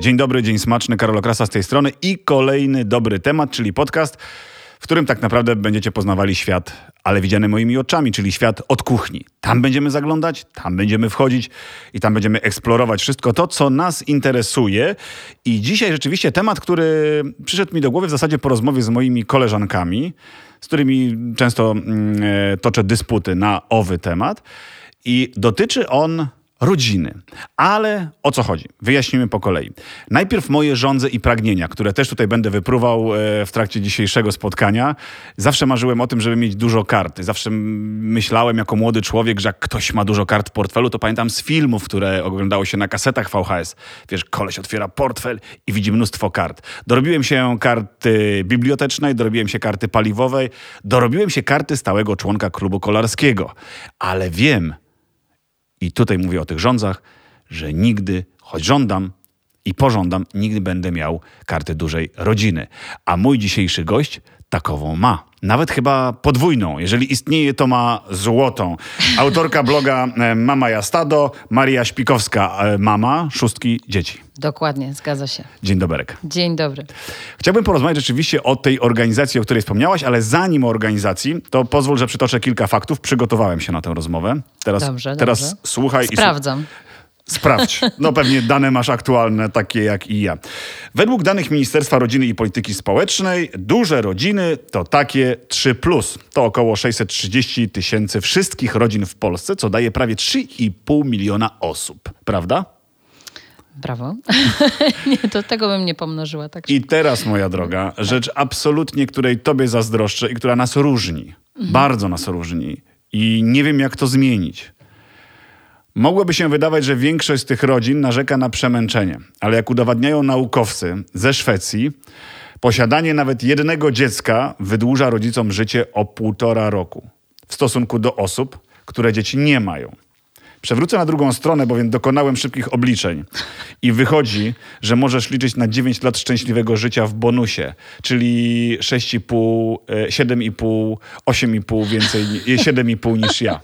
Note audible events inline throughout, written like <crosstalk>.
Dzień dobry, dzień smaczny, Karol Okrasa z tej strony i kolejny dobry temat, czyli podcast, w którym tak naprawdę będziecie poznawali świat, ale widziany moimi oczami, czyli świat od kuchni. Tam będziemy zaglądać, tam będziemy wchodzić i tam będziemy eksplorować wszystko to, co nas interesuje. I dzisiaj rzeczywiście temat, który przyszedł mi do głowy w zasadzie po rozmowie z moimi koleżankami, z którymi często mm, e, toczę dysputy na owy temat. I dotyczy on rodziny. Ale o co chodzi? Wyjaśnimy po kolei. Najpierw moje żądze i pragnienia, które też tutaj będę wyprówał e, w trakcie dzisiejszego spotkania. Zawsze marzyłem o tym, żeby mieć dużo kart. Zawsze myślałem jako młody człowiek, że jak ktoś ma dużo kart w portfelu, to pamiętam z filmów, które oglądało się na kasetach VHS. Wiesz, koleś otwiera portfel i widzi mnóstwo kart. Dorobiłem się karty bibliotecznej, dorobiłem się karty paliwowej, dorobiłem się karty stałego członka klubu kolarskiego. Ale wiem, i tutaj mówię o tych rządzach, że nigdy, choć żądam i pożądam, nigdy będę miał karty dużej rodziny. A mój dzisiejszy gość takową ma. Nawet chyba podwójną. Jeżeli istnieje, to ma złotą. Autorka bloga e, Mama Jastado, Maria Śpikowska, e, mama szóstki dzieci. Dokładnie, zgadza się. Dzień dobry. Dzień dobry. Chciałbym porozmawiać rzeczywiście o tej organizacji, o której wspomniałaś, ale zanim o organizacji, to pozwól, że przytoczę kilka faktów. Przygotowałem się na tę rozmowę. Teraz, dobrze, teraz dobrze. słuchaj Sprawdzam. i Sprawdź. <laughs> No pewnie dane masz aktualne, takie jak i ja. Według danych Ministerstwa Rodziny i Polityki Społecznej, duże rodziny to takie 3. To około 630 tysięcy wszystkich rodzin w Polsce, co daje prawie 3,5 miliona osób. Prawda? Brawo. <laughs> nie, to tego bym nie pomnożyła tak I teraz, moja droga, rzecz absolutnie, której tobie zazdroszczę i która nas różni. Bardzo nas różni. I nie wiem, jak to zmienić. Mogłoby się wydawać, że większość z tych rodzin narzeka na przemęczenie, ale jak udowadniają naukowcy ze Szwecji, posiadanie nawet jednego dziecka wydłuża rodzicom życie o półtora roku w stosunku do osób, które dzieci nie mają. Przewrócę na drugą stronę, bowiem dokonałem szybkich obliczeń i wychodzi, że możesz liczyć na 9 lat szczęśliwego życia w bonusie, czyli 6,5, 7,5, 8,5 więcej, 7,5 niż ja.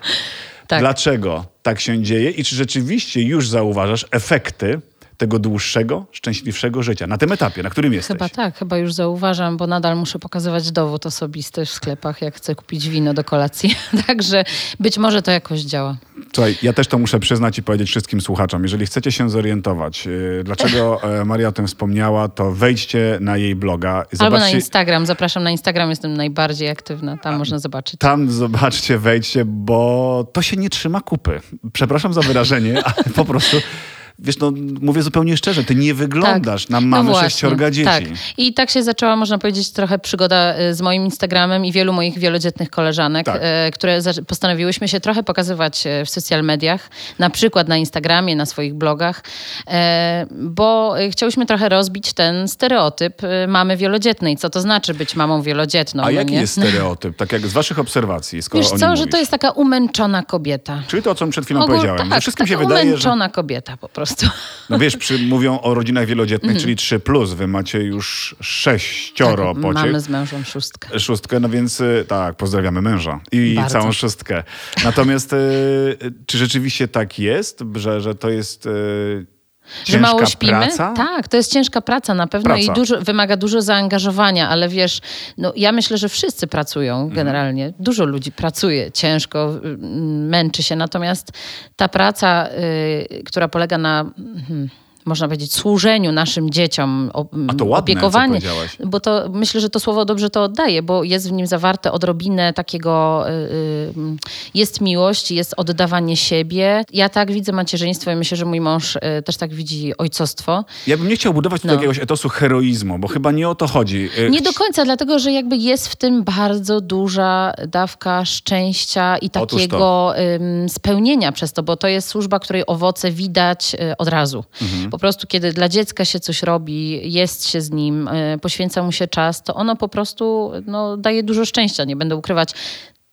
Tak. Dlaczego tak się dzieje i czy rzeczywiście już zauważasz efekty tego dłuższego, szczęśliwszego życia na tym etapie, na którym jesteś? Chyba tak, chyba już zauważam, bo nadal muszę pokazywać dowód osobisty w sklepach, jak chcę kupić wino do kolacji. <laughs> Także być może to jakoś działa. Słuchaj, ja też to muszę przyznać i powiedzieć wszystkim słuchaczom. Jeżeli chcecie się zorientować, yy, dlaczego e, Maria o tym wspomniała, to wejdźcie na jej bloga. i Albo na zobaczcie- Instagram. Zapraszam na Instagram, jestem najbardziej aktywna. Tam można zobaczyć. Tam zobaczcie, wejdźcie, bo to się nie trzyma kupy. Przepraszam za wyrażenie, <laughs> ale po prostu, wiesz, no mówię zupełnie szczerze, ty nie wyglądasz na mamy No sześciorga dzieci. Tak. I tak się zaczęła, można powiedzieć, trochę przygoda y, z moim Instagramem i wielu moich wielodzietnych koleżanek, Tak. y, które postanowiłyśmy się trochę pokazywać y, w social mediach, na przykład na Instagramie, na swoich blogach, bo chciałyśmy trochę rozbić ten stereotyp mamy wielodzietnej. Co to znaczy być mamą wielodzietną? A no jaki nie? jest stereotyp, tak jak z waszych obserwacji, skoro Wiesz co, że to jest taka umęczona kobieta. Czyli to, o czym przed chwilą Ogól- powiedziałem. że tak, wszystkim się wydaje, że... umęczona kobieta po prostu. No wiesz, przy, mówią o rodzinach wielodzietnych, Mhm. czyli 3+, plus, wy macie już sześcioro tak, pociech. mamy z mężem szóstkę. Szóstkę, no więc y, tak, pozdrawiamy męża i Bardzo. całą szóstkę. Natomiast y, czy rzeczywiście tak jest, że, że to jest y, Że ciężka mało śpimy? praca? Tak, to jest ciężka praca na pewno Praca. i dużo, wymaga dużo zaangażowania, ale wiesz, no, ja myślę, że wszyscy pracują Mhm. generalnie. Dużo ludzi pracuje ciężko, y, męczy się, natomiast ta praca, y, która polega na... hmm, można powiedzieć, służeniu naszym dzieciom, o, A to ładne, opiekowanie. Bo to myślę, że to słowo dobrze to oddaje, bo jest w nim zawarte odrobinę takiego, y, y, jest miłość, jest oddawanie siebie. Ja tak widzę macierzyństwo i myślę, że mój mąż y, też tak widzi ojcostwo. Ja bym nie chciał budować No. jakiegoś etosu heroizmu, bo chyba nie o to chodzi. Nie do końca, dlatego że jakby jest w tym bardzo duża dawka szczęścia i takiego spełnienia przez to, bo to jest służba, której owoce widać od razu. Po prostu kiedy dla dziecka się coś robi, jest się z nim, y, poświęca mu się czas, to ono po prostu no, daje dużo szczęścia, nie będę ukrywać.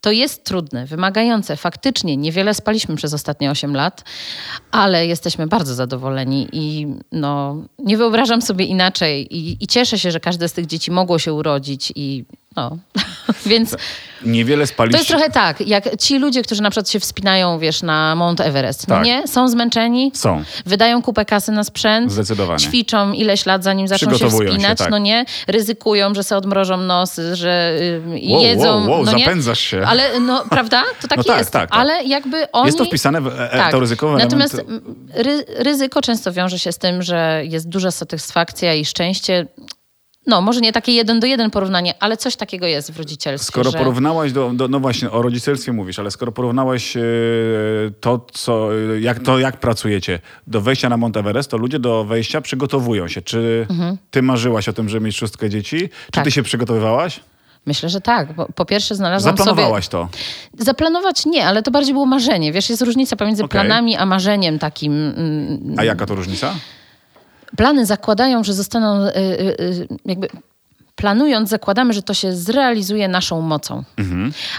To jest trudne, wymagające. Faktycznie niewiele spaliśmy przez ostatnie 8 lat, ale jesteśmy bardzo zadowoleni i no, nie wyobrażam sobie inaczej. I, I cieszę się, że każde z tych dzieci mogło się urodzić i No, <laughs> więc Niewiele spaliście. to jest trochę tak, jak ci ludzie, którzy na przykład się wspinają, wiesz, na Mount Everest, no Tak. nie? Są zmęczeni, Są. wydają kupę kasy na sprzęt, Zdecydowanie. ćwiczą ileś lat, zanim zaczną się Przygotowują się, wspinać, tak. no nie? Ryzykują, że se odmrożą nos, że y, Wow, jedzą, wow, wow, no nie? zapędzasz się. Ale no, prawda? To tak No tak, jest. tak, tak. Ale jakby oni... Jest to wpisane w e, Tak. to ryzykowe Natomiast element. ryzyko często wiąże się z tym, że jest duża satysfakcja i szczęście. No, może nie takie jeden do jeden porównanie, ale coś takiego jest w rodzicielstwie. Skoro że... porównałaś do, do, no właśnie, o rodzicielstwie mówisz, ale skoro porównałaś e, to, co, jak, to, jak pracujecie do wejścia na Mount Everest, to ludzie do wejścia przygotowują się. Czy ty marzyłaś o tym, żeby mieć szóstkę dzieci? Czy Mhm. Tak. ty się przygotowywałaś? Myślę, że tak. Bo po pierwsze znalazłam Zaplanowałaś to. sobie... Zaplanować nie, ale to bardziej było marzenie. Wiesz, jest różnica pomiędzy Okej. planami a marzeniem takim. mm, A jaka to różnica? Plany zakładają, że zostaną y, y, y, jakby... Planując, zakładamy, że to się zrealizuje naszą mocą.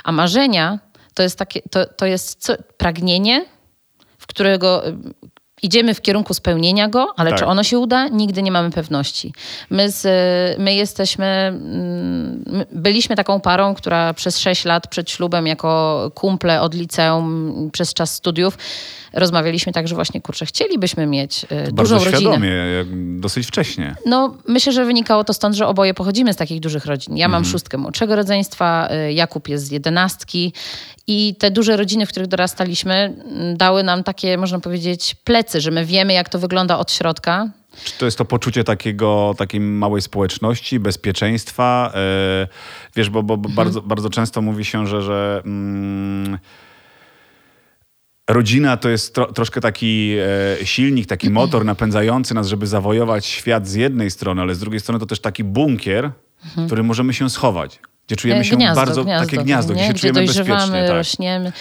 A marzenia to jest takie, to, to jest co, pragnienie, w którego idziemy w kierunku spełnienia go, ale Tak. czy ono się uda, nigdy nie mamy pewności. My, z, my jesteśmy, mm, my byliśmy taką parą, która przez sześć lat przed ślubem jako kumple od liceum przez czas studiów rozmawialiśmy tak, że właśnie kurczę, chcielibyśmy mieć y, Bardzo dużą rodzinę. świadomie, jak- dosyć wcześnie. No, myślę, że wynikało to stąd, że oboje pochodzimy z takich dużych rodzin. Ja mam Mhm. szóstkę młodszego rodzeństwa, y, Jakub jest z jedenastki i te duże rodziny, w których dorastaliśmy, mm, dały nam takie, można powiedzieć, plecy, że my wiemy, jak to wygląda od środka. Czy to jest to poczucie takiego, takiej małej społeczności, bezpieczeństwa? E, wiesz, bo, bo, bo Mhm. bardzo, bardzo często mówi się, że, że mm, rodzina to jest tro, troszkę taki e, silnik, taki Mhm. <clears throat> motor napędzający nas, żeby zawojować świat z jednej strony, ale z drugiej strony to też taki bunkier, w którym możemy się schować. Gdzie czujemy się Mhm. gniazdo, bardzo gniazdo, takie gniazdo, nie? gdzie się gdzie czujemy bezpiecznie. Tak. rośniemy.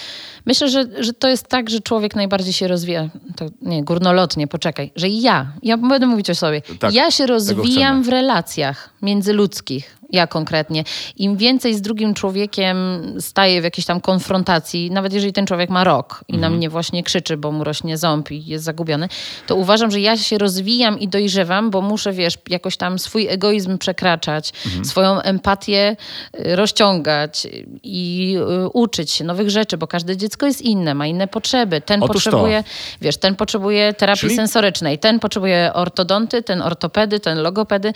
Myślę, że, że to jest tak, że człowiek najbardziej się rozwija. To nie, górnolotnie, poczekaj. Że ja, ja będę mówić o sobie, Tak, ja się rozwijam w relacjach międzyludzkich. Ja konkretnie. Im więcej z drugim człowiekiem staję w jakiejś tam konfrontacji, nawet jeżeli ten człowiek ma rok i Mhm. na mnie właśnie krzyczy, bo mu rośnie ząb i jest zagubiony, to uważam, że ja się rozwijam i dojrzewam, bo muszę, wiesz, jakoś tam swój egoizm przekraczać, Mhm. swoją empatię y, rozciągać i y, uczyć się nowych rzeczy, bo każde dziecko jest inne, ma inne potrzeby. Ten Otóż to. potrzebuje, wiesz, ten potrzebuje terapii Czyli- sensorycznej, ten potrzebuje ortodonty, ten ortopedy, ten logopedy.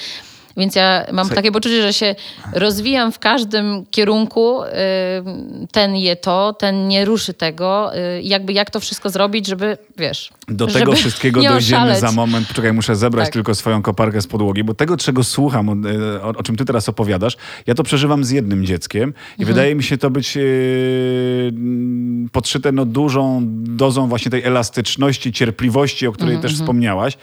Więc ja mam takie poczucie, że się rozwijam w każdym kierunku. y, Ten je to, ten nie ruszy tego. y, Jakby jak to wszystko zrobić, żeby, wiesz... Do tego wszystkiego <laughs> dojdziemy oszaleć. za moment. Poczekaj, muszę zebrać Tak. tylko swoją koparkę z podłogi, bo tego, czego słucham, o, o, o czym ty teraz opowiadasz, ja to przeżywam z jednym dzieckiem i Mhm. wydaje mi się to być yy, podszyte no, dużą dozą właśnie tej elastyczności, cierpliwości, o której Mhm, też wspomniałaś.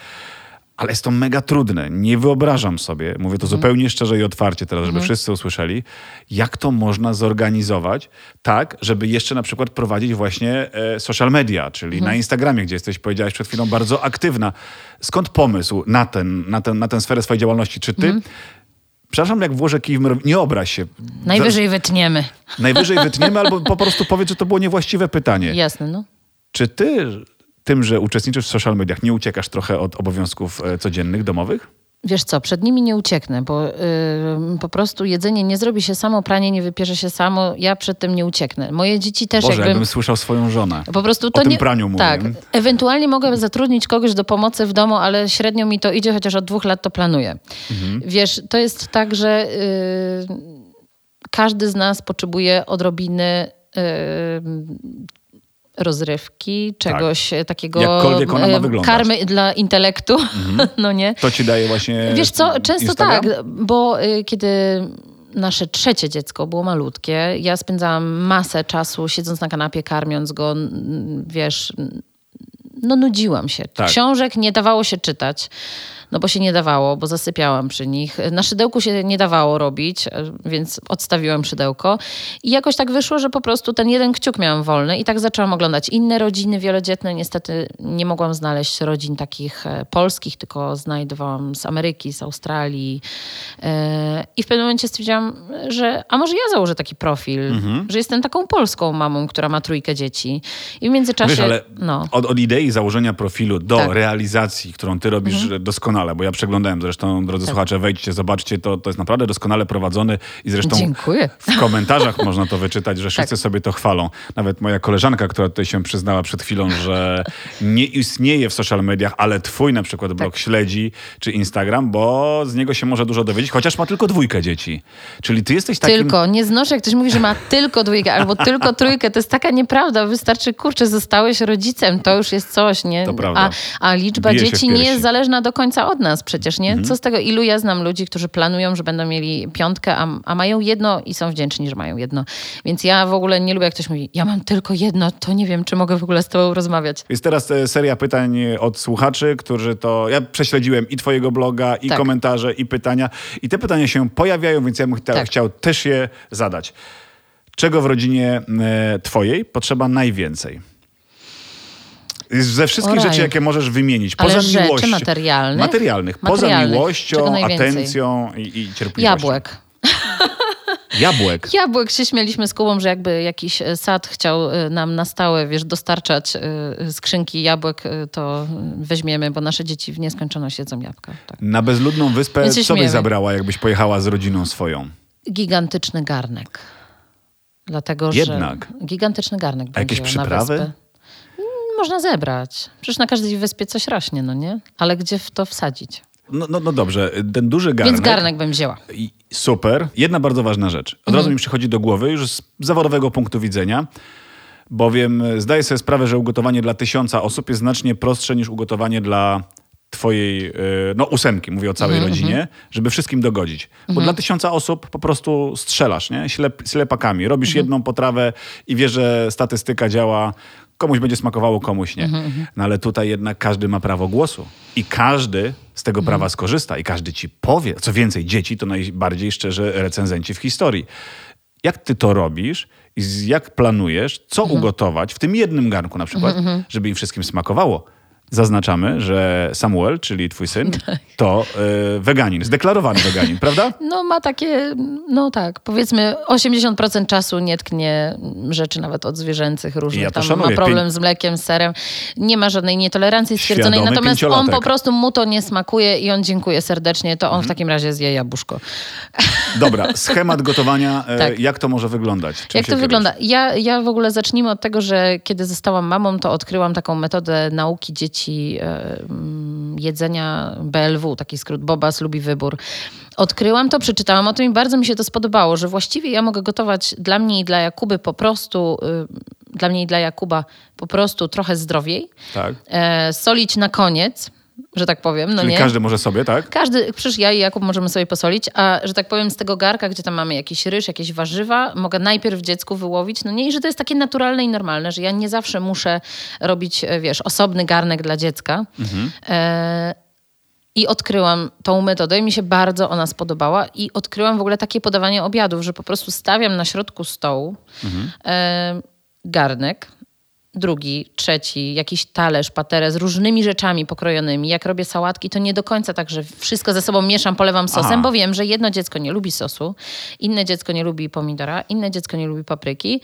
Ale jest to mega trudne. Nie wyobrażam sobie, mówię Mhm. to zupełnie szczerze i otwarcie teraz, żeby wszyscy usłyszeli, jak to można zorganizować tak, żeby jeszcze na przykład prowadzić właśnie e, social media, czyli Mhm. na Instagramie, gdzie jesteś, powiedziałaś przed chwilą, bardzo aktywna. Skąd pomysł na, ten, na, ten, na tę sferę swojej działalności? Czy ty, Mhm. przepraszam, jak włożę kij w nie obraź się. Najwyżej wytniemy. Najwyżej wytniemy albo po prostu powiedz, że to było niewłaściwe pytanie. Jasne, no. Czy ty tym, że uczestniczysz w social mediach, nie uciekasz trochę od obowiązków e, codziennych, domowych? Wiesz co, przed nimi nie ucieknę, bo y, po prostu jedzenie nie zrobi się samo, pranie nie wypierze się samo, ja przed tym nie ucieknę. Moje dzieci też Boże, jakbym... jakbym słyszał swoją żonę. Po prostu to o tym nie... praniu mówię. Tak, ewentualnie mogę zatrudnić kogoś do pomocy w domu, ale średnio mi to idzie, chociaż od dwóch lat to planuję. Mhm. Wiesz, to jest tak, że y, każdy z nas potrzebuje odrobiny y, rozrywki, czegoś takiego Tak. Jakkolwiek ona ma e, wyglądać. karmy dla intelektu, <laughs> no nie? To ci daje właśnie Wiesz co, często Instagram? tak, bo y, kiedy nasze trzecie dziecko było malutkie, ja spędzałam masę czasu siedząc na kanapie, karmiąc go, wiesz, no nudziłam się. Tak. Książek nie dawało się czytać, no bo się nie dawało, bo zasypiałam przy nich. Na szydełku się nie dawało robić, więc odstawiłam szydełko. I jakoś tak wyszło, że po prostu ten jeden kciuk miałam wolny i tak zaczęłam oglądać inne rodziny wielodzietne. Niestety nie mogłam znaleźć rodzin takich e, polskich, tylko znajdowałam z Ameryki, z Australii. E, I w pewnym momencie stwierdziłam, że a może ja założę taki profil, Mhm. że jestem taką polską mamą, która ma trójkę dzieci. I w międzyczasie... Wiesz, ale no. od, od idei założenia profilu do Tak. realizacji, którą ty robisz doskonale, bo ja przeglądałem zresztą, drodzy słuchacze, wejdźcie, zobaczcie, to, to jest naprawdę doskonale prowadzony i zresztą Dziękuję. w komentarzach <laughs> można to wyczytać, że wszyscy Tak. sobie to chwalą. Nawet moja koleżanka, która tutaj się przyznała przed chwilą, że nie istnieje w social mediach, ale twój na przykład Tak. blog śledzi, czy Instagram, bo z niego się może dużo dowiedzieć, chociaż ma tylko dwójkę dzieci. Czyli ty jesteś takim... Tylko, nie znoszę, jak ktoś mówi, że ma tylko dwójkę albo tylko trójkę. To jest taka nieprawda. Wystarczy, kurczę, zostałeś rodzicem, to już jest coś, nie? To prawda. A, a liczba Bije dzieci nie jest zależna do końca od nas przecież, nie? Mhm. Co z tego? Ilu ja znam ludzi, którzy planują, że będą mieli piątkę, a, a mają jedno i są wdzięczni, że mają jedno. Więc ja w ogóle nie lubię, jak ktoś mówi, ja mam tylko jedno, to nie wiem, czy mogę w ogóle z tobą rozmawiać. Jest teraz e, seria pytań od słuchaczy, którzy to. Ja prześledziłem i Twojego bloga, i Tak. komentarze, i pytania. I te pytania się pojawiają, więc ja bym Tak. chciał też je zadać. Czego w rodzinie e, Twojej potrzeba najwięcej? Ze wszystkich rzeczy, jakie możesz wymienić, Ale poza rzeczy miłością. materialnych? Materialnych. Poza Materialnych. Miłością, atencją i, i cierpliwością. Jabłek. <laughs> Jabłek. Jabłek się śmieliśmy z Kubą, że jakby jakiś e, sad chciał e, nam na stałe, wiesz, dostarczać e, skrzynki jabłek, to weźmiemy, bo nasze dzieci w nieskończoność jedzą jabłka. Tak. Na bezludną wyspę co byś zabrała, jakbyś pojechała z rodziną swoją? Gigantyczny garnek. Dlatego, Jednak. że gigantyczny garnek A jakieś będzie na przyprawy? wyspę. Można zebrać. Przecież na każdej wyspie coś rośnie, no nie? Ale gdzie w to wsadzić? No, no, no dobrze, ten duży garnek. Więc garnek bym wzięła. Super. Jedna bardzo ważna rzecz. Od razu mi przychodzi do głowy już z zawodowego punktu widzenia, bowiem e, zdaję sobie sprawę, że ugotowanie dla tysiąca osób jest znacznie prostsze niż ugotowanie dla twojej, e, no ósemki, mówię o całej rodzinie, żeby wszystkim dogodzić. Bo dla tysiąca osób po prostu strzelasz, nie? Ślep, ślepakami. Robisz jedną potrawę i wiesz, że statystyka działa, komuś będzie smakowało, komuś nie. No ale tutaj jednak każdy ma prawo głosu i każdy z tego prawa skorzysta i każdy ci powie. Co więcej, dzieci to najbardziej szczerze recenzenci w historii. Jak ty to robisz i jak planujesz, co Mhm. ugotować w tym jednym garnku na przykład, żeby im wszystkim smakowało? Zaznaczamy, że Samuel, czyli twój syn, <laughs> Tak. to y, weganin, zdeklarowany weganin, prawda? <laughs> No ma takie, no tak, powiedzmy 80% czasu nie tknie rzeczy nawet odzwierzęcych różnych. Ja to Tam szanuję. ma problem z mlekiem, z serem. Nie ma żadnej nietolerancji stwierdzonej, Świadomy natomiast on po prostu mu to nie smakuje i on dziękuję serdecznie, to on w takim razie zje jabłuszko. <laughs> Dobra, schemat gotowania, e, Tak. jak to może wyglądać? Czym Jak to wygląda? Ja, ja w ogóle zacznijmy od tego, że kiedy zostałam mamą, to odkryłam taką metodę nauki dzieci e, mm, jedzenia BLW, taki skrót Bobas lubi wybór. Odkryłam to, przeczytałam o tym i bardzo mi się to spodobało, że właściwie ja mogę gotować dla mnie i dla Jakuby po prostu, y, dla mnie i dla Jakuba po prostu trochę zdrowiej, Tak. e, solić na koniec, że tak powiem. No Czyli nie? każdy może sobie, tak? Każdy, przecież ja i Jakub możemy sobie posolić, a że tak powiem z tego garka, gdzie tam mamy jakiś ryż, jakieś warzywa, mogę najpierw dziecku wyłowić, no nie, i że to jest takie naturalne i normalne, że ja nie zawsze muszę robić, e, wiesz, osobny garnek dla dziecka. E, I odkryłam tą metodę i mi się bardzo ona spodobała i odkryłam w ogóle takie podawanie obiadów, że po prostu stawiam na środku stołu e, garnek, drugi, trzeci, jakiś talerz, paterę z różnymi rzeczami pokrojonymi. Jak robię sałatki, to nie do końca tak, że wszystko ze sobą mieszam, polewam sosem, Aha. bo wiem, że jedno dziecko nie lubi sosu, inne dziecko nie lubi pomidora, inne dziecko nie lubi papryki.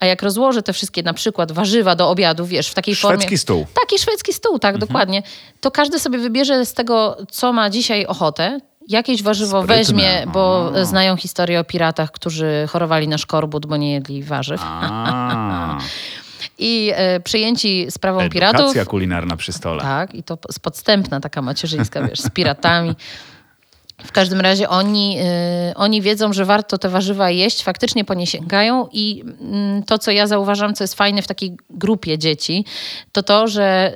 A jak rozłożę te wszystkie na przykład warzywa do obiadu, wiesz, w takiej formie... Szwedzki stół. Taki szwedzki stół, tak, dokładnie. To każdy sobie wybierze z tego, co ma dzisiaj ochotę. Jakieś warzywo Sprytne. weźmie, bo A. znają historię o piratach, którzy chorowali na szkorbut, bo nie jedli warzyw. <laughs> I e, przyjęci sprawą piratów. edukacja kulinarna przy stole. Tak, i to podstępna taka macierzyńska, wiesz, z piratami. W każdym razie oni, y, oni wiedzą, że warto te warzywa jeść, faktycznie po nie sięgają i mm, to, co ja zauważam, co jest fajne w takiej grupie dzieci, to to, że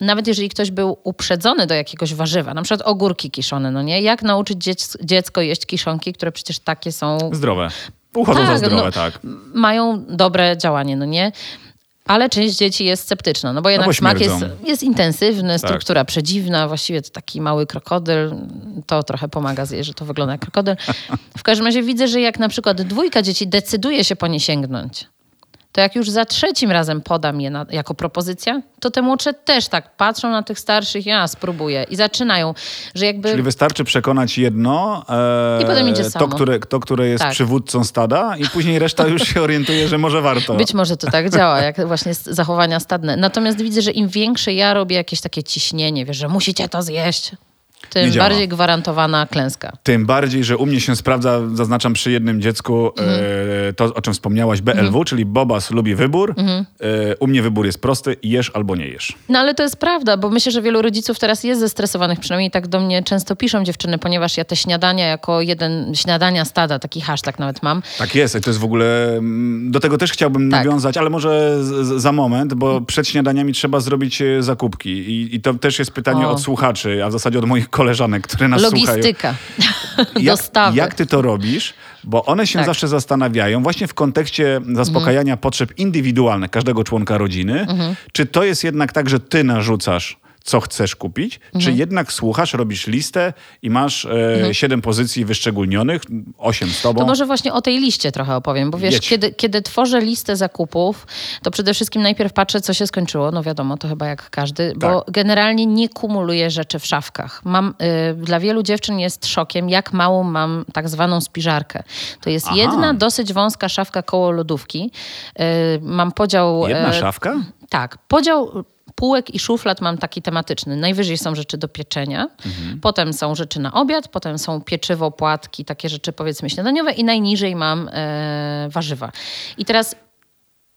y, nawet jeżeli ktoś był uprzedzony do jakiegoś warzywa, na przykład ogórki kiszone, no nie? Jak nauczyć dziec- dziecko jeść kiszonki, które przecież takie są Zdrowe. Uchodzą za Tak, zdrowe, no, tak. mają dobre działanie, no nie? Ale część dzieci jest sceptyczna, no bo jednak bo smak jest, jest intensywny, Tak. struktura przedziwna, właściwie to taki mały krokodyl, to trochę pomaga zjeść, że to wygląda jak krokodyl. <laughs> W każdym razie widzę, że jak na przykład dwójka dzieci decyduje się po nie sięgnąć, to jak już za trzecim razem podam je na, jako propozycja, to te młodsze też tak patrzą na tych starszych, ja spróbuję i zaczynają, że jakby... Czyli wystarczy przekonać jedno, e, I potem idzie to, samo. które, to, które jest Tak. przywódcą stada i później reszta już się <laughs> orientuje, że może warto. Być może to tak działa, jak właśnie zachowania stadne. Natomiast widzę, że im większe ja robię jakieś takie ciśnienie, wiesz, że musicie to zjeść, Nie tym działa. bardziej gwarantowana klęska. Tym bardziej, że u mnie się sprawdza, zaznaczam przy jednym dziecku, Mhm. e, to o czym wspomniałaś, BLW, czyli Bobas lubi wybór. Mhm. E, u mnie wybór jest prosty, jesz albo nie jesz. No ale to jest prawda, bo myślę, że wielu rodziców teraz jest zestresowanych, przynajmniej tak do mnie często piszą dziewczyny, ponieważ ja te śniadania jako jeden, śniadania stada, taki hashtag nawet mam, Tak jest, i to jest w ogóle, mm, do tego też chciałbym Tak. nawiązać, ale może z, z, za moment, bo przed śniadaniami trzeba zrobić e, zakupki i, i to też jest pytanie O. od słuchaczy, a w zasadzie od moich koleżanek, które nas słuchają. logistyka, dostawy. jak ty to robisz? Bo one się Tak. zawsze zastanawiają, właśnie w kontekście zaspokajania potrzeb indywidualnych każdego członka rodziny, Mhm. czy to jest jednak tak, że ty narzucasz, co chcesz kupić, czy Mhm. jednak słuchasz, robisz listę i masz e, siedem pozycji wyszczególnionych, osiem z tobą. To może właśnie o tej liście trochę opowiem, bo wiesz, Jedź. kiedy, kiedy tworzę listę zakupów, to przede wszystkim najpierw patrzę, co się skończyło. No wiadomo, to chyba jak każdy, bo Tak. generalnie nie kumuluję rzeczy w szafkach. Mam, y, dla wielu dziewczyn jest szokiem, jak małą mam tak zwaną spiżarkę. To jest Aha. jedna dosyć wąska szafka koło lodówki. Y, mam podział... Jedna e, szafka? Tak, podział półek i szuflad mam taki tematyczny. Najwyżej są rzeczy do pieczenia, potem są rzeczy na obiad, potem są pieczywo, płatki, takie rzeczy powiedzmy śniadaniowe i najniżej mam e, warzywa. I teraz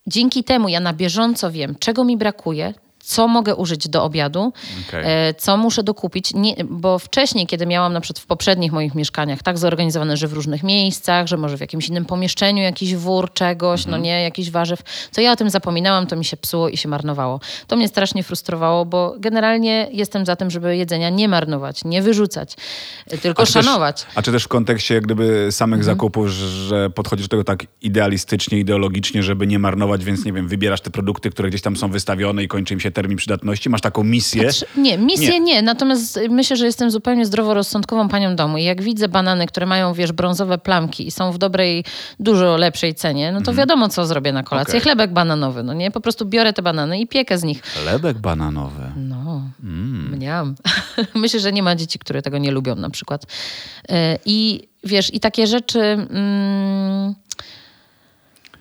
dzięki temu ja na bieżąco wiem, czego mi brakuje, co mogę użyć do obiadu, Okej. e, co muszę dokupić, nie, bo wcześniej, kiedy miałam na przykład w poprzednich moich mieszkaniach tak zorganizowane, że w różnych miejscach, że może w jakimś innym pomieszczeniu jakiś wór czegoś, no nie, jakiś warzyw, co ja o tym zapominałam, to mi się psuło i się marnowało. To mnie strasznie frustrowało, bo generalnie jestem za tym, żeby jedzenia nie marnować, nie wyrzucać, e, tylko też- szanować. a czy też w kontekście jak gdyby samych Mhm. zakupów, że podchodzisz do tego tak idealistycznie, ideologicznie, żeby nie marnować, więc nie wiem, wybierasz te produkty, które gdzieś tam są wystawione i kończy im się termin przydatności, masz taką misję. Trz- Nie, misję Nie. nie. Natomiast myślę, że jestem zupełnie zdroworozsądkową panią domu. I jak widzę banany, które mają, wiesz, brązowe plamki i są w dobrej, dużo lepszej cenie, no to wiadomo, co zrobię na kolację. Mhm. Okej. Chlebek bananowy, no nie? Po prostu biorę te banany i piekę z nich. Chlebek bananowy. No, Mm. mniam. <laughs> Myślę, że nie ma dzieci, które tego nie lubią na przykład. E, I wiesz, i takie rzeczy... Mm,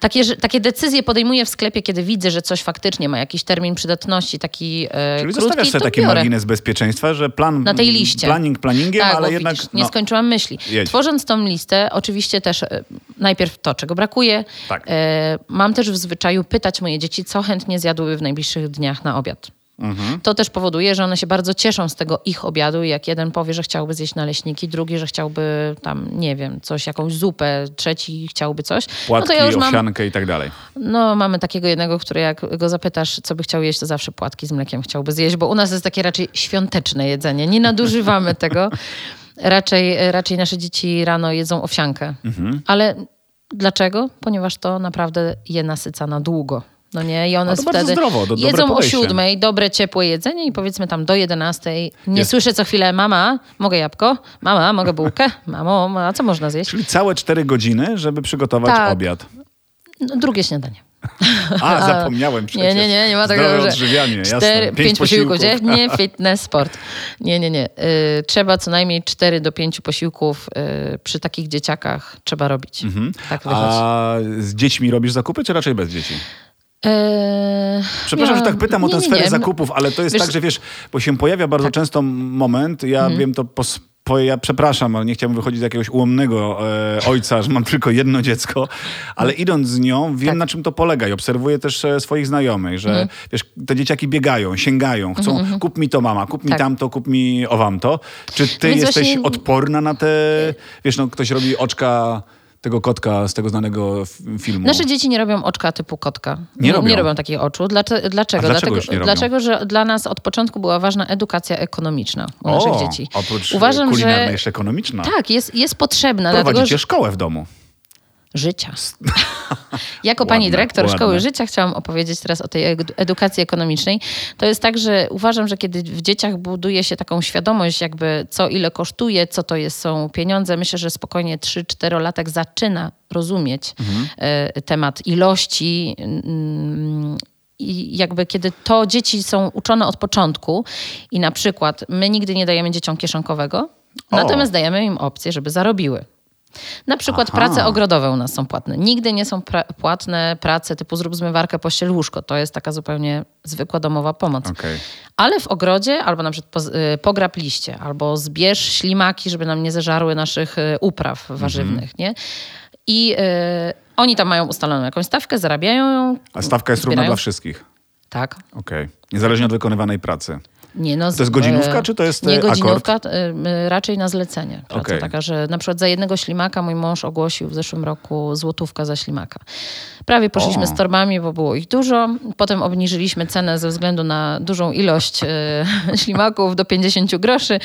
takie, że- takie decyzje podejmuję w sklepie, kiedy widzę, że coś faktycznie ma jakiś termin przydatności, taki e, Czyli krótki, zostawiasz sobie taki biorę. margines bezpieczeństwa, że plan... Na tej liście. Planning planningiem, Tak, ale jednak... widzisz, nie no, skończyłam myśli. Jedź. Tworząc tą listę, oczywiście też e, najpierw to, czego brakuje. Tak. E, mam też w zwyczaju pytać moje dzieci, co chętnie zjadłyby w najbliższych dniach na obiad. Mhm. To też powoduje, że one się bardzo cieszą z tego ich obiadu i jak jeden powie, że chciałby zjeść naleśniki, drugi, że chciałby tam, nie wiem, coś, jakąś zupę, trzeci chciałby coś. Płatki, no to ja już mam, owsiankę i tak dalej. no mamy takiego jednego, który jak go zapytasz, co by chciał jeść, to zawsze płatki z mlekiem chciałby zjeść, bo u nas jest takie raczej świąteczne jedzenie. Nie nadużywamy <laughs> tego. Raczej, raczej nasze dzieci rano jedzą owsiankę. Mhm. Ale dlaczego? Ponieważ to naprawdę je nasyca na długo. No nie, i one bardzo wtedy zdrowo, do- jedzą o siódmej, dobre, ciepłe jedzenie i powiedzmy tam do jedenastej. Nie Jest. słyszę co chwilę, mama, mogę jabłko? Mama, mogę bułkę? <laughs> Mamo, a co można zjeść? Czyli całe cztery godziny, żeby przygotować Tak. obiad. No, drugie śniadanie. <laughs> <laughs> A, zapomniałem przecież. Nie, nie, nie, nie ma Zdrowe takiego, że odżywianie, cztery, jasne. pięć, posiłków dziennie, fitness, sport. Nie, nie, nie. Y, trzeba co najmniej cztery do pięciu posiłków y, przy takich dzieciakach trzeba robić. Tak. Mhm. A z dziećmi robisz zakupy, czy raczej bez dzieci? Eee, Przepraszam, ja- że tak pytam o nie, tę nie, sferę nie. zakupów, ale to jest Wiesz- tak, że wiesz, bo się pojawia bardzo często moment, ja Mhm. wiem to po, po, ja przepraszam, ale nie chciałbym wychodzić z jakiegoś ułomnego e, ojca, że mam tylko jedno dziecko, ale idąc z nią, wiem. Tak. na czym to polega i obserwuję też e, swoich znajomych, że Mhm. wiesz, te dzieciaki biegają, sięgają, chcą, kup mi to mama, kup mi Tak. tamto, kup mi owamto. Czy ty Więc jesteś właśnie- odporna na te, wiesz, no ktoś robi oczka tego kotka z tego znanego filmu. Nasze dzieci nie robią oczka typu kotka. Nie robią. nie robią takich oczu. Dlaczego? Dlaczego? Dlaczego dlatego, już nie robią? dlaczego, że dla nas od początku była ważna edukacja ekonomiczna u naszych o, dzieci. oprócz Uważam, kulinarnej że jeszcze ekonomiczna. tak, jest, jest potrzebna. Dlatego, Prowadzicie że szkołę w domu. Życia. <laughs> jako pani dyrektor. Szkoły Życia chciałam opowiedzieć teraz o tej edu- edukacji ekonomicznej. To jest tak, że uważam, że kiedy w dzieciach buduje się taką świadomość, jakby co ile kosztuje, co to jest, są pieniądze, myślę, że spokojnie 3-4 latek zaczyna rozumieć e, temat ilości. mm, I jakby kiedy to dzieci są uczone od początku i na przykład my nigdy nie dajemy dzieciom kieszonkowego, O. natomiast dajemy im opcję, żeby zarobiły. Na przykład Aha. prace ogrodowe u nas są płatne. Nigdy nie są pra- płatne prace typu zrób zmywarkę, pościel łóżko. To jest taka zupełnie zwykła domowa pomoc. Okej. Ale w ogrodzie albo na przykład poz- y, pograb liście, albo zbierz ślimaki, żeby nam nie zeżarły naszych y, upraw warzywnych, nie? I y, oni tam mają ustaloną jakąś stawkę, zarabiają ją. A stawka jest równa zbierają- dla wszystkich. Tak. Okej. Niezależnie od wykonywanej pracy. Nie, no, To jest godzinówka, czy to jest, Nie e, godzinówka, y, y, raczej na zlecenie. Praca Okej. taka, że na przykład za jednego ślimaka mój mąż ogłosił w zeszłym roku złotówka za ślimaka. Prawie poszliśmy O. z torbami, bo było ich dużo. Potem obniżyliśmy cenę ze względu na dużą ilość <laughs> ślimaków do 50 groszy,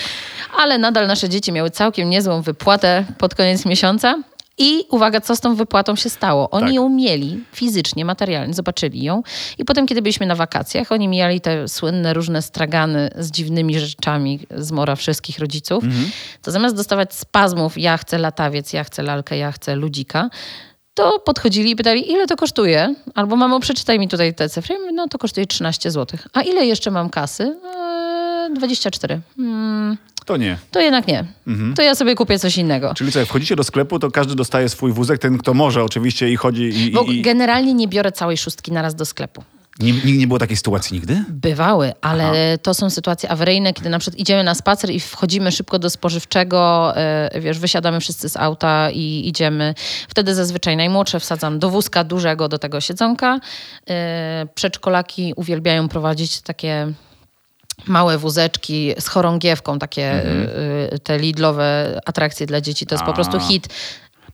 ale nadal nasze dzieci miały całkiem niezłą wypłatę pod koniec miesiąca. I uwaga, co z tą wypłatą się stało? Oni Tak. ją mieli fizycznie, materialnie, zobaczyli ją. I potem, kiedy byliśmy na wakacjach, oni mijali te słynne różne stragany z dziwnymi rzeczami z mora wszystkich rodziców. To zamiast dostawać spazmów, ja chcę latawiec, ja chcę lalkę, ja chcę ludzika, to podchodzili i pytali, ile to kosztuje? Albo mamo, przeczytaj mi tutaj te cyfry. Ja mówię, No to kosztuje 13 zł. A ile jeszcze mam kasy? Eee, 24. Hmm, To nie. to jednak nie. To ja sobie kupię coś innego. Czyli co, jak wchodzicie do sklepu, to każdy dostaje swój wózek, ten kto może oczywiście i chodzi i... Bo i, generalnie nie biorę całej szóstki naraz do sklepu. Nie, nie, było takiej sytuacji nigdy? Bywały, ale to są sytuacje awaryjne, kiedy na przykład idziemy na spacer i wchodzimy szybko do spożywczego, e, wiesz, wysiadamy wszyscy z auta i idziemy. Wtedy zazwyczaj najmłodsze wsadzam do wózka dużego, do tego siedzonka. E, Przedszkolaki uwielbiają prowadzić takie małe wózeczki z chorągiewką, takie e, te lidlowe atrakcje dla dzieci. To jest po Mhm. A. prostu hit.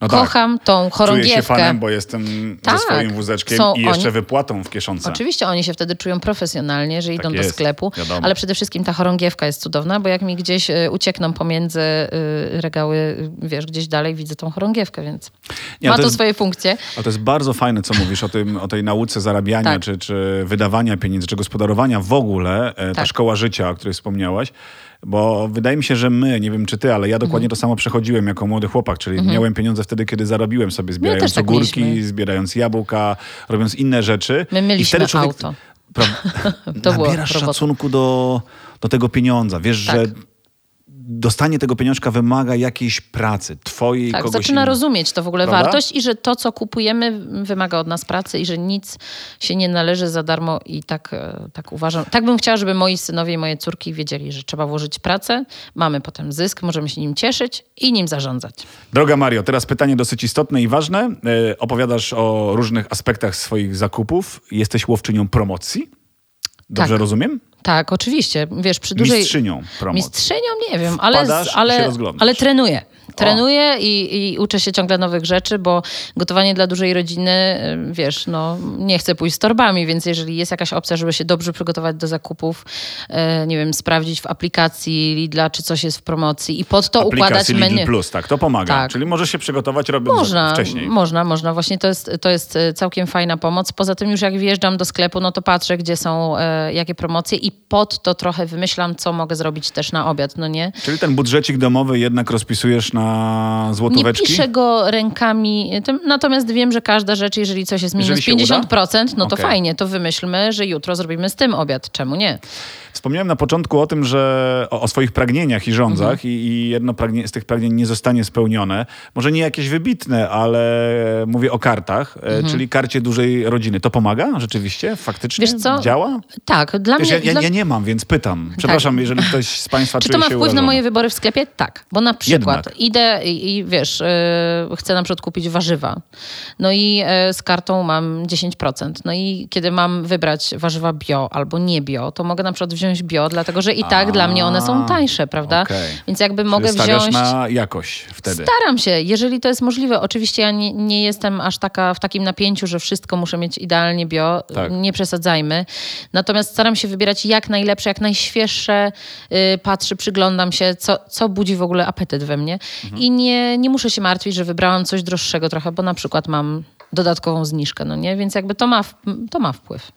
No tak. Kocham tą Czuję się chorągiewkę. fanem, bo jestem Tak. ze swoim wózeczkiem Są i jeszcze oni- wypłatą w kieszonce. Oczywiście oni się wtedy czują profesjonalnie, że idą do jest, sklepu, wiadomo. ale przede wszystkim ta chorągiewka jest cudowna, bo jak mi gdzieś y, uciekną pomiędzy y, regały, y, wiesz, gdzieś dalej widzę tą chorągiewkę, więc Nie, ma to to, jest- swoje funkcje. A to jest bardzo fajne, co mówisz o, tym, o tej nauce zarabiania, Tak. czy, czy wydawania pieniędzy, czy gospodarowania w ogóle, e, ta Tak. szkoła życia, o której wspomniałaś. Bo wydaje mi się, że my, nie wiem czy ty, ale ja dokładnie Mhm. to samo przechodziłem jako młody chłopak, czyli miałem pieniądze wtedy, kiedy zarobiłem sobie, zbierając tak ogórki, mieliśmy. zbierając jabłka, robiąc inne rzeczy. My I mieliśmy wtedy człowiek, auto. Pra, <laughs> To nabierasz szacunku do, do tego pieniądza. Wiesz, Tak. że dostanie tego pieniążka wymaga jakiejś pracy, twojej, Tak, kogoś zaczyna rozumieć to w ogóle Prawda? wartość i że to, co kupujemy, wymaga od nas pracy i że nic się nie należy za darmo i tak, e, tak uważam. Tak bym chciała, żeby moi synowie i moje córki wiedzieli, że trzeba włożyć pracę, mamy potem zysk, możemy się nim cieszyć i nim zarządzać. Droga Mario, teraz pytanie dosyć istotne i ważne. E, opowiadasz o różnych aspektach swoich zakupów. Jesteś łowczynią promocji? Dobrze Tak. rozumiem? Tak, oczywiście. Wiesz, przy dużej... Mistrzynią promocji. Mistrzynią nie wiem, ale, Wpadasz ale, ale trenuję. Trenuję i, i uczę się ciągle nowych rzeczy, bo gotowanie dla dużej rodziny, y, wiesz, no nie chcę pójść z torbami, więc jeżeli jest jakaś opcja, żeby się dobrze przygotować do zakupów, e, nie wiem, sprawdzić w aplikacji Lidla, czy coś jest w promocji i pod to układać Aplikacji menu. Lidl Plus, tak, to pomaga. Tak. Czyli możesz się przygotować robiąc Można, wcześniej. można, można. Właśnie to jest, to jest e, całkiem fajna pomoc. Poza tym już jak wjeżdżam do sklepu, no to patrzę, gdzie są jakie promocje i pod to trochę wymyślam, co mogę zrobić też na obiad, no nie? Czyli ten budżecik domowy jednak rozpisujesz na Nie złotóweczki? piszę go rękami, natomiast wiem, że każda rzecz, jeżeli coś jest minus Jeżeli się uda? 50%, no to Okej. fajnie, to wymyślmy, że jutro zrobimy z tym obiad. Czemu nie? Wspomniałem na początku o tym, że o, o swoich pragnieniach i rządzach Mhm. i, i jedno pragnie, z tych pragnień nie zostanie spełnione. Może nie jakieś wybitne, ale mówię o kartach, e, czyli karcie dużej rodziny. To pomaga rzeczywiście? Faktycznie Mhm. Wiesz co? działa? Tak, dla Wiesz, mnie... ja, dla... ja nie mam, więc pytam. Przepraszam, jeżeli ktoś z Państwa Czy to ma wpływ na urażony. moje wybory w sklepie? Tak, bo na przykład Jednak. idę i, i wiesz, yy, chcę na przykład kupić warzywa. No i yy, z kartą mam 10%. No i kiedy mam wybrać warzywa bio albo nie bio, to mogę na przykład wziąć bio, dlatego że i tak A, dla mnie one są tańsze, prawda? okej. Więc jakby Czyli mogę wziąć... na jakość wtedy. Staram się, jeżeli to jest możliwe. Oczywiście ja nie, nie jestem aż taka w takim napięciu, że wszystko muszę mieć idealnie bio. Tak. Nie przesadzajmy. Natomiast staram się wybierać jak najlepsze, jak najświeższe. Yy, patrzę, przyglądam się, co, co budzi w ogóle apetyt we mnie. i nie, nie muszę się martwić, że wybrałam coś droższego trochę, bo na przykład mam dodatkową zniżkę, no nie? Więc jakby to ma, to ma wpływ.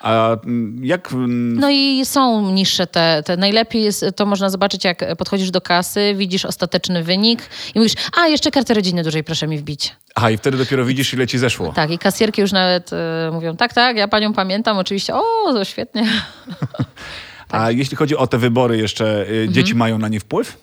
A mm, jak... mm, No i są niższe te, te. Najlepiej jest, to można zobaczyć, jak podchodzisz do kasy, widzisz ostateczny wynik i mówisz, a jeszcze kartę rodzinę dłużej proszę mi wbić. Aha, i wtedy dopiero widzisz, ile ci zeszło. Tak, i kasjerki już nawet e, mówią, tak, tak, ja panią pamiętam, oczywiście, o, świetnie. Tak. <laughs> A jeśli chodzi o te wybory jeszcze, y, Mhm. dzieci mają na nie wpływ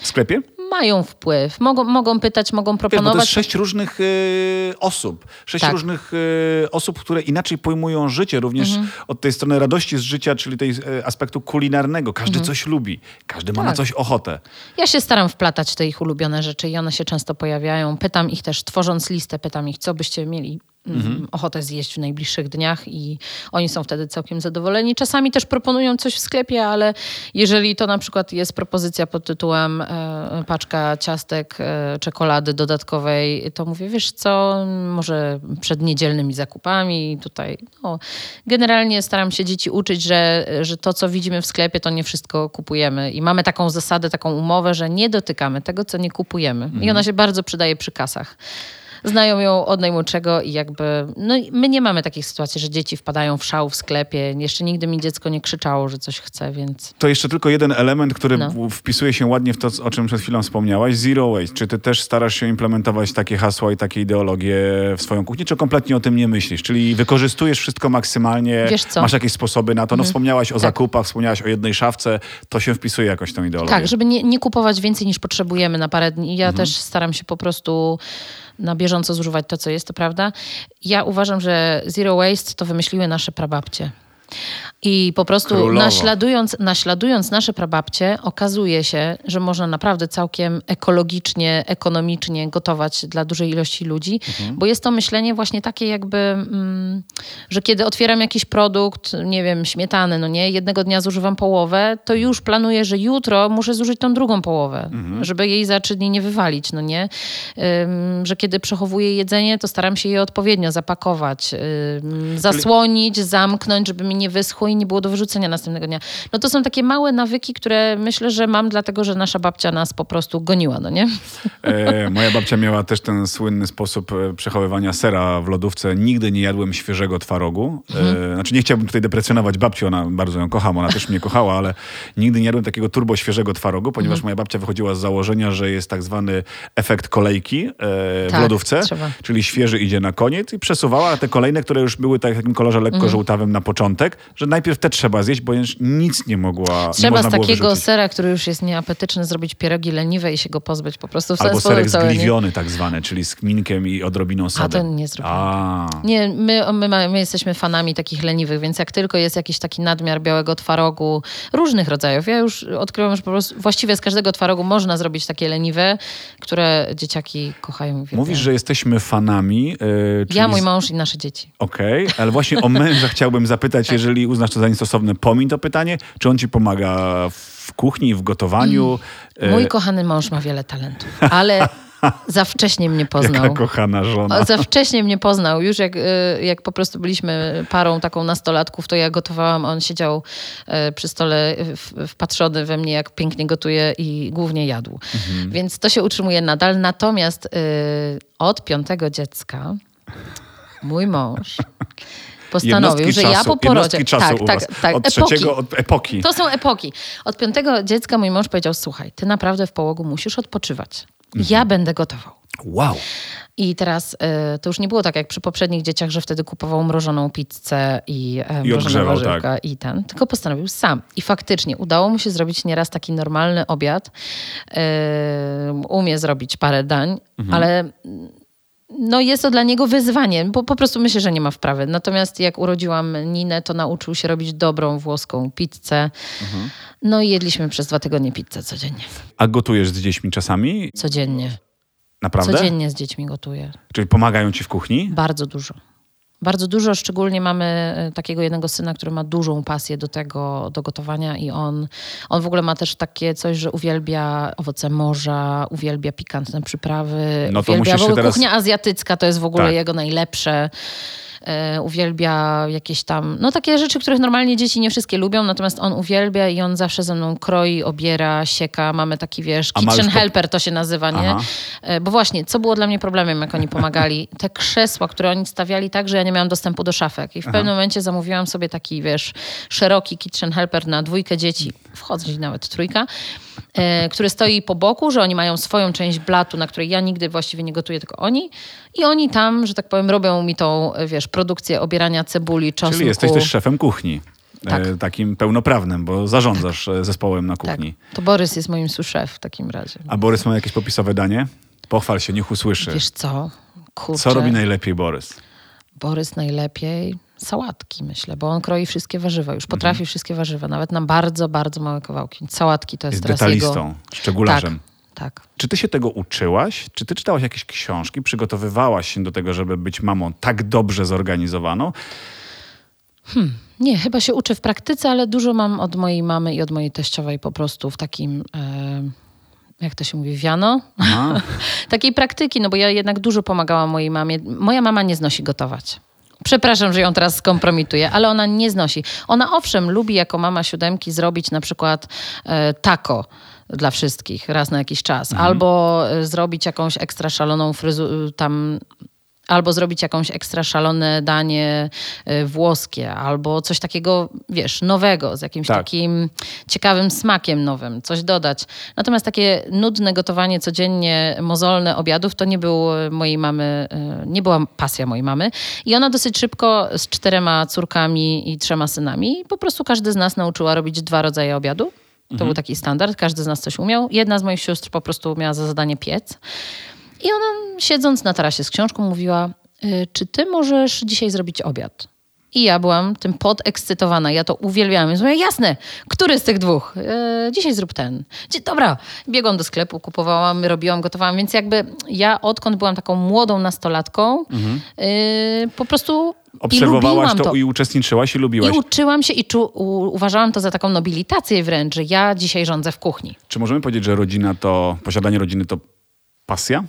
w sklepie? Mają wpływ, mogą, mogą pytać, mogą Wiesz, bo to proponować. jest sześć różnych y, osób. Sześć Tak. różnych y, osób, które inaczej pojmują życie, również Mhm. od tej strony radości z życia, czyli tej y, aspektu kulinarnego. Każdy coś lubi, każdy ma na Mhm. Tak. coś ochotę. Ja się staram wplatać te ich ulubione rzeczy i one się często pojawiają. Pytam ich też, tworząc listę, pytam ich, co byście mieli mm, ochotę zjeść w najbliższych dniach i oni są wtedy całkiem zadowoleni. Czasami też proponują coś w sklepie, ale jeżeli to na przykład jest propozycja pod tytułem e, paczka ciastek, e, czekolady dodatkowej, to mówię, wiesz co, może przed niedzielnymi zakupami tutaj. No, generalnie staram się dzieci uczyć, że, że to, co widzimy w sklepie, to nie wszystko kupujemy. I mamy taką zasadę, taką umowę, że nie dotykamy tego, co nie kupujemy. I ona się bardzo przydaje przy kasach. Znają ją od najmłodszego i jakby, no my nie mamy takich sytuacji, że dzieci wpadają w szał w sklepie. Jeszcze nigdy mi dziecko nie krzyczało, że coś chce, więc To jeszcze tylko jeden element, który No. wpisuje się ładnie w to, o czym przed chwilą wspomniałaś. Zero waste. Czy ty też starasz się implementować takie hasła i takie ideologie w swoją kuchnię, czy kompletnie o tym nie myślisz? Czyli wykorzystujesz wszystko maksymalnie, Wiesz co? masz jakieś sposoby na to. No wspomniałaś o Tak. zakupach, wspomniałaś o jednej szafce, to się wpisuje jakoś tą ideologię. Tak, żeby nie, nie kupować więcej niż potrzebujemy na parę dni. Ja Mhm. też staram się po prostu na bieżąco zużywać to, co jest, to prawda. Ja uważam, że zero waste to wymyśliły nasze prababcie. I po prostu Królowo. naśladując, naśladując nasze prababcie, okazuje się, że można naprawdę całkiem ekologicznie, ekonomicznie gotować dla dużej ilości ludzi, Mhm. bo jest to myślenie właśnie takie jakby, mm, że kiedy otwieram jakiś produkt, nie wiem, śmietany, no nie, jednego dnia zużywam połowę, to już planuję, że jutro muszę zużyć tą drugą połowę, Mhm. żeby jej za trzy dni nie wywalić, no nie? Ym, że kiedy przechowuję jedzenie, to staram się je odpowiednio zapakować, ym, zasłonić, zamknąć, żeby mi nie wyschło i nie było do wyrzucenia następnego dnia. No to są takie małe nawyki, które myślę, że mam dlatego, że nasza babcia nas po prostu goniła, no nie? E, moja babcia miała też ten słynny sposób e, przechowywania sera w lodówce. Nigdy nie jadłem świeżego twarogu. E, znaczy nie chciałbym tutaj deprecjonować babci, ona bardzo ją kocham, ona też mnie kochała, ale nigdy nie jadłem takiego turbo świeżego twarogu, ponieważ moja babcia wychodziła z założenia, że jest tak zwany efekt kolejki e, w Tak, lodówce, trzeba. czyli świeży idzie na koniec i przesuwała te kolejne, które już były tak w takim kolorze lekko żółtawym na początek, że najpierw te trzeba zjeść, bo już nic nie mogła nie Trzeba można z takiego wyrzucić. sera, który już jest nieapetyczny, zrobić pierogi leniwe i się go pozbyć po prostu w Albo serek nie? zgliwiony tak zwany, czyli z kminkiem i odrobiną sody. to nie zrobiłam. A, Nie, my, my, my jesteśmy fanami takich leniwych, więc jak tylko jest jakiś taki nadmiar białego twarogu, różnych rodzajów, ja już odkryłam, że po prostu właściwie z każdego twarogu można zrobić takie leniwe, które dzieciaki kochają. Mówisz, że jesteśmy fanami. Yy, Ja, mój mąż i nasze dzieci. Okej, ale właśnie o męża chciałbym zapytać, Tak. jeżeli uznasz to za niestosowne, pomiń to pytanie, czy on ci pomaga w kuchni, w gotowaniu? Mm. Mój E, kochany mąż ma wiele talentów, ale <laughs> za wcześnie mnie poznał. Jaka kochana żona. Za wcześnie mnie poznał. Już jak, y, jak po prostu byliśmy parą taką nastolatków, to ja gotowałam, on siedział y, przy stole wpatrzony we mnie, jak pięknie gotuję i głównie jadł. Mhm. Więc to się utrzymuje nadal. Natomiast od piątego dziecka mój mąż postanowił, że ja czasu, po porodzie... jednostki czasu tak, tak, tak, Od epoki. trzeciego, od epoki. To są epoki. Od piątego dziecka mój mąż powiedział, słuchaj, ty naprawdę w połogu musisz odpoczywać. Mhm. Ja będę gotował. Wow. I teraz y, to już nie było tak jak przy poprzednich dzieciach, że wtedy kupował mrożoną pizzę i, e, mrożone odgrzewał, warzywka tak. i ten, tylko postanowił sam. I faktycznie udało mu się zrobić nieraz taki normalny obiad. Y, umie zrobić parę dań, Mhm. ale no jest to dla niego wyzwanie, bo po prostu myślę, że nie ma wprawy. Natomiast jak urodziłam Ninę, to nauczył się robić dobrą włoską pizzę. Mhm. No i jedliśmy przez dwa tygodnie pizzę codziennie. A gotujesz z dziećmi czasami? Codziennie. Naprawdę? Codziennie z dziećmi gotuję. Czyli pomagają ci w kuchni? Bardzo dużo. Bardzo dużo, szczególnie mamy e, takiego jednego syna, który ma dużą pasję do tego, do gotowania i on, on w ogóle ma też takie coś, że uwielbia owoce morza, uwielbia pikantne przyprawy, No to uwielbia musisz w się ogóle teraz- kuchnia azjatycka, to jest w ogóle Tak. jego najlepsze. E, uwielbia jakieś tam, no takie rzeczy, których normalnie dzieci nie wszystkie lubią, natomiast on uwielbia i on zawsze ze mną kroi, obiera, sieka. Mamy taki, wiesz, kitchen po- helper to się nazywa, nie? Aha. E, Bo właśnie, co było dla mnie problemem, jak oni pomagali? Te krzesła, które oni stawiali tak, że ja nie miałam dostępu do szafek. I w pewnym momencie zamówiłam sobie taki, wiesz, szeroki kitchen helper na dwójkę dzieci, wchodzi nawet trójka, e, który stoi po boku, że oni mają swoją część blatu, na której ja nigdy właściwie nie gotuję, tylko oni. I oni tam, że tak powiem, robią mi tą, e, wiesz, produkcję obierania cebuli, czosnku. Czyli jesteś też szefem kuchni. Tak. E, takim pełnoprawnym, bo zarządzasz e, zespołem na Tak, kuchni. to Borys jest moim sous-chef w takim razie. A Borys ma jakieś popisowe danie? Pochwal się, niech usłyszy. Wiesz co? Kurczę. Co robi najlepiej Borys? Borys najlepiej sałatki, myślę, bo on kroi wszystkie warzywa. Już potrafi Mhm. wszystkie warzywa, nawet na bardzo, bardzo małe kawałki. Sałatki to jest, Jest teraz detalistą, jego... szczegularzem. Tak, tak. Czy ty się tego uczyłaś? Czy ty czytałaś jakieś książki? Przygotowywałaś się do tego, żeby być mamą tak dobrze zorganizowaną? Nie, chyba się uczę w praktyce, ale dużo mam od mojej mamy i od mojej teściowej po prostu w takim... E... Jak to się mówi? Wiano? <laughs> Takiej praktyki, no bo ja jednak dużo pomagałam mojej mamie. Moja mama nie znosi gotować. Przepraszam, że ją teraz skompromituję, ale ona nie znosi. Ona owszem lubi jako mama siódemki zrobić na przykład e, taco dla wszystkich raz na jakiś czas. Albo e, zrobić jakąś ekstra szaloną fryzurę tam albo zrobić jakąś ekstra szalone danie y, włoskie, albo coś takiego, wiesz, nowego, z jakimś Tak. takim ciekawym smakiem nowym, coś dodać. Natomiast takie nudne gotowanie codziennie, mozolne obiadów, to nie był mojej mamy, y, nie była pasja mojej mamy. I ona dosyć szybko z czterema córkami i trzema synami, po prostu każdy z nas nauczyła robić dwa rodzaje obiadu. To był taki standard, każdy z nas coś umiał. Jedna z moich sióstr po prostu miała za zadanie piec. I ona siedząc na tarasie z książką mówiła, y, czy ty możesz dzisiaj zrobić obiad? I ja byłam tym podekscytowana. Ja to uwielbiałam. Więc mówię, jasne, który z tych dwóch? E, dzisiaj zrób ten. Dzie- Dobra, biegłam do sklepu, kupowałam, robiłam, gotowałam. Więc jakby ja odkąd byłam taką młodą nastolatką, y, po prostu i Obserwowałaś lubiłam to, to. i uczestniczyłaś i lubiłaś. I uczyłam się i czu, u, uważałam to za taką nobilitację wręcz, że ja dzisiaj rządzę w kuchni. Czy możemy powiedzieć, że rodzina to, posiadanie rodziny to pasja?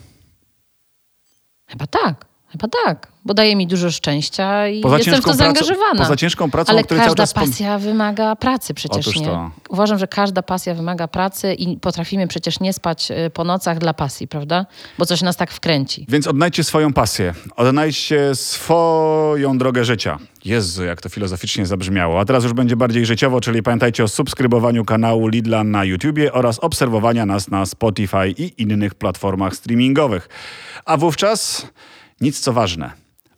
Chyba tak, chyba tak, bo daje mi dużo szczęścia i Poza jestem w to pracą- zaangażowana. poza ciężką pracą, Ale każda czas pasja wymaga pracy przecież, Otóż nie? to. Uważam, że każda pasja wymaga pracy i potrafimy przecież nie spać y, po nocach dla pasji, prawda? Bo coś nas tak wkręci. Więc odnajdźcie swoją pasję. Odnajdźcie swoją drogę życia. Jezu, jak to filozoficznie zabrzmiało. A teraz już będzie bardziej życiowo, czyli pamiętajcie o subskrybowaniu kanału Lidla na YouTubie oraz obserwowania nas na Spotify i innych platformach streamingowych. A wówczas nic co ważne.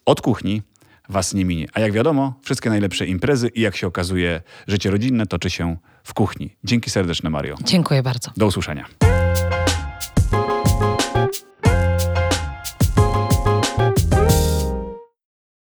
Od kuchni was nie minie. A jak wiadomo, wszystkie najlepsze imprezy i jak się okazuje, życie rodzinne toczy się w kuchni. Dzięki serdeczne, Mario. Dziękuję bardzo. Do usłyszenia.